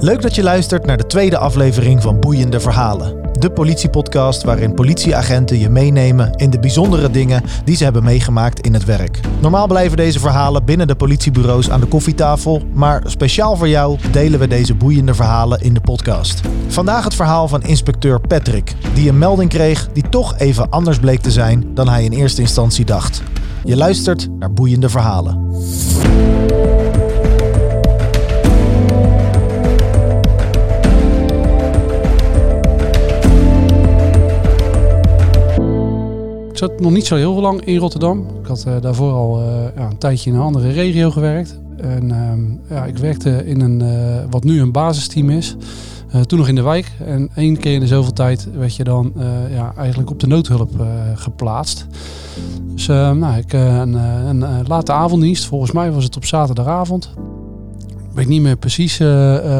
Leuk dat je luistert naar de tweede aflevering van Boeiende Verhalen. De politiepodcast waarin politieagenten je meenemen in de bijzondere dingen die ze hebben meegemaakt in het werk. Normaal blijven deze verhalen binnen de politiebureaus aan de koffietafel, maar speciaal voor jou delen we deze boeiende verhalen in de podcast. Vandaag het verhaal van inspecteur Patrick, die een melding kreeg die toch even anders bleek te zijn dan hij in eerste instantie dacht. Je luistert naar boeiende verhalen. Ik zat nog niet zo heel lang in Rotterdam. Ik had uh, daarvoor al uh, ja, een tijdje in een andere regio gewerkt. En uh, ja, ik werkte in een, uh, wat nu een basisteam is. toen nog in de wijk. En één keer in de zoveel tijd werd je dan ja, eigenlijk op de noodhulp geplaatst. Dus nou, ik, een, een late avonddienst. Volgens mij was het op zaterdagavond. Ik weet niet meer precies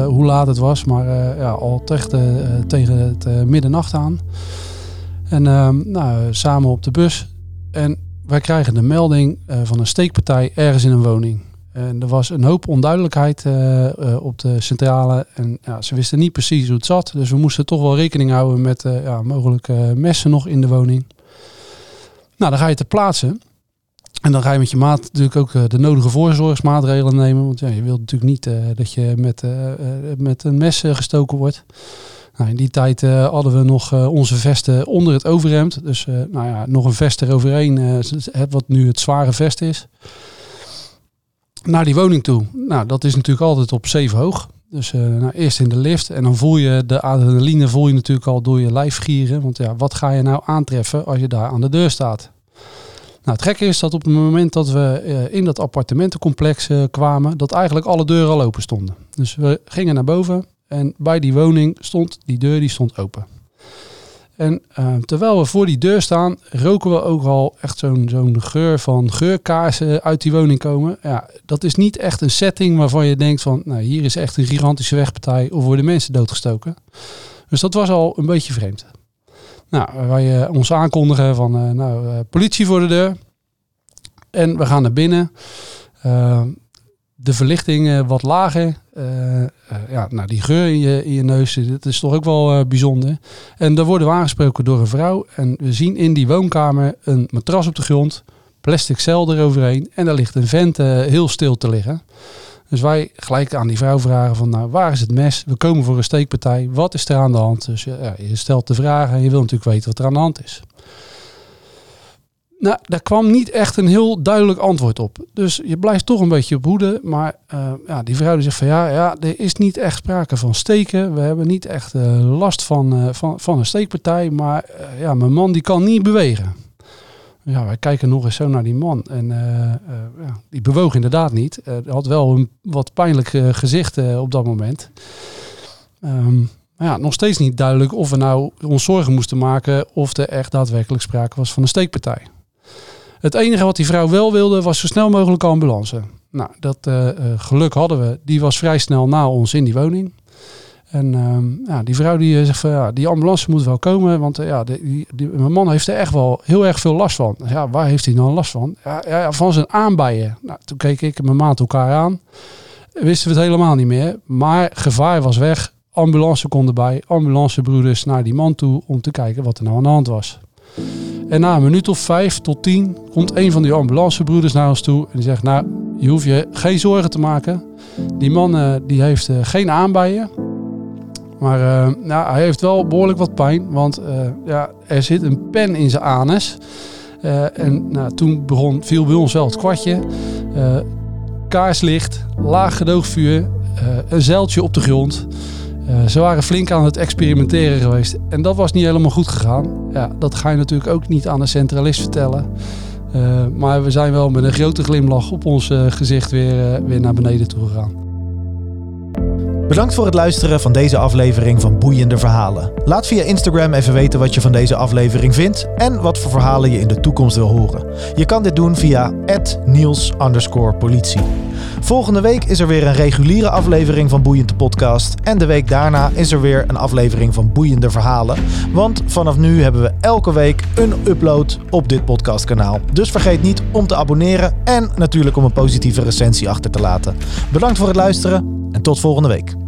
hoe laat het was. Maar ja, al tegen, tegen het middernacht aan. En uh, nou, samen op de bus. En wij krijgen de melding uh, van een steekpartij ergens in een woning. En er was een hoop onduidelijkheid uh, op de centrale. En ja, ze wisten niet precies hoe het zat. Dus we moesten toch wel rekening houden met ja, mogelijke messen nog in de woning. Nou, dan ga je te plaatsen. En dan ga je met je maat natuurlijk ook de nodige voorzorgsmaatregelen nemen. Want ja, je wilt natuurlijk niet dat je met, met een mes gestoken wordt. Nou, in die tijd uh, hadden we nog uh, onze vesten onder het overhemd. Dus uh, nou ja, nog een vest eroverheen, wat nu het zware vest is. Naar die woning toe. Nou, dat is natuurlijk altijd op zeven hoog. Dus nou, eerst in de lift en dan voel je de adrenaline voel je natuurlijk al door je lijf gieren. Want ja, wat ga je nou aantreffen als je daar aan de deur staat? Nou, het gekke is dat op het moment dat we in dat appartementencomplex kwamen, dat eigenlijk alle deuren al open stonden. Dus we gingen naar boven en bij die woning stond die deur die stond open. En uh, terwijl we voor die deur staan, roken we ook al echt zo'n geur van geurkaarsen uit die woning komen. Ja, dat is niet echt een setting waarvan je denkt van, nou hier is echt een gigantische wegpartij of worden mensen doodgestoken. Dus dat was al een beetje vreemd. Nou, wij uh, ons aankondigen van, uh, nou, politie voor de deur. En we gaan naar binnen de verlichting wat lager. Uh, uh, ja, nou, die geur in je, in je neus, dat is toch ook wel uh, bijzonder. En daar worden we aangesproken door een vrouw. En we zien in die woonkamer een matras op de grond, plastic cel eroverheen. En daar ligt een vent heel stil te liggen. Dus wij gelijk aan die vrouw vragen van, nou, waar is het mes? We komen voor een steekpartij. Wat is er aan de hand? Dus ja, je stelt de vragen en je wil natuurlijk weten wat er aan de hand is. Nou, daar kwam niet echt een heel duidelijk antwoord op. Dus je blijft toch een beetje op hoede. Maar uh, ja, die vrouw die zegt van ja, ja, er is niet echt sprake van steken. We hebben niet echt uh, last van, uh, van, van een steekpartij. Maar ja, mijn man die kan niet bewegen. Ja, wij kijken nog eens zo naar die man. En ja, die bewoog inderdaad niet. Had wel een wat pijnlijk gezicht op dat moment. Um, maar ja, nog steeds niet duidelijk of we nou ons zorgen moesten maken of er echt daadwerkelijk sprake was van een steekpartij. Het enige wat die vrouw wel wilde was zo snel mogelijk ambulance. Nou, dat uh, geluk hadden we. Die was vrij snel na ons in die woning. En uh, ja, die vrouw die zegt van ja, die ambulance moet wel komen, want ja, mijn man heeft er echt wel heel erg veel last van. Ja, waar heeft hij dan last van? Ja, ja van zijn aanbijen. Nou, toen keek ik mijn maat elkaar aan. Wisten we het helemaal niet meer. Maar gevaar was weg. Ambulance kon erbij. Ambulancebroeders naar die man toe om te kijken wat er nou aan de hand was. En na een minuut of vijf tot tien komt een van die ambulancebroeders naar ons toe en die zegt, nou, je hoeft je geen zorgen te maken. Die man uh, die heeft uh, geen aanbijen. Maar uh, nou, hij heeft wel behoorlijk wat pijn, want ja, er zit een pen in zijn anus. en nou, toen begon, viel bij ons wel het kwartje. kaarslicht, laag gedoogvuur, een zeiltje op de grond. Uh, ze waren flink aan het experimenteren geweest. En dat was niet helemaal goed gegaan. Ja, dat ga je natuurlijk ook niet aan een centralist vertellen. Uh, maar we zijn wel met een grote glimlach op ons uh, gezicht weer, weer naar beneden toe gegaan. Bedankt voor het luisteren van deze aflevering van Boeiende Verhalen. Laat via Instagram even weten wat je van deze aflevering vindt en wat voor verhalen je in de toekomst wil horen. Je kan dit doen via Niels politie. Volgende week is er weer een reguliere aflevering van Boeiende Podcast. En de week daarna is er weer een aflevering van Boeiende Verhalen. Want vanaf nu hebben we elke week een upload op dit podcastkanaal. Dus vergeet niet om te abonneren en natuurlijk om een positieve recensie achter te laten. Bedankt voor het luisteren en tot volgende week.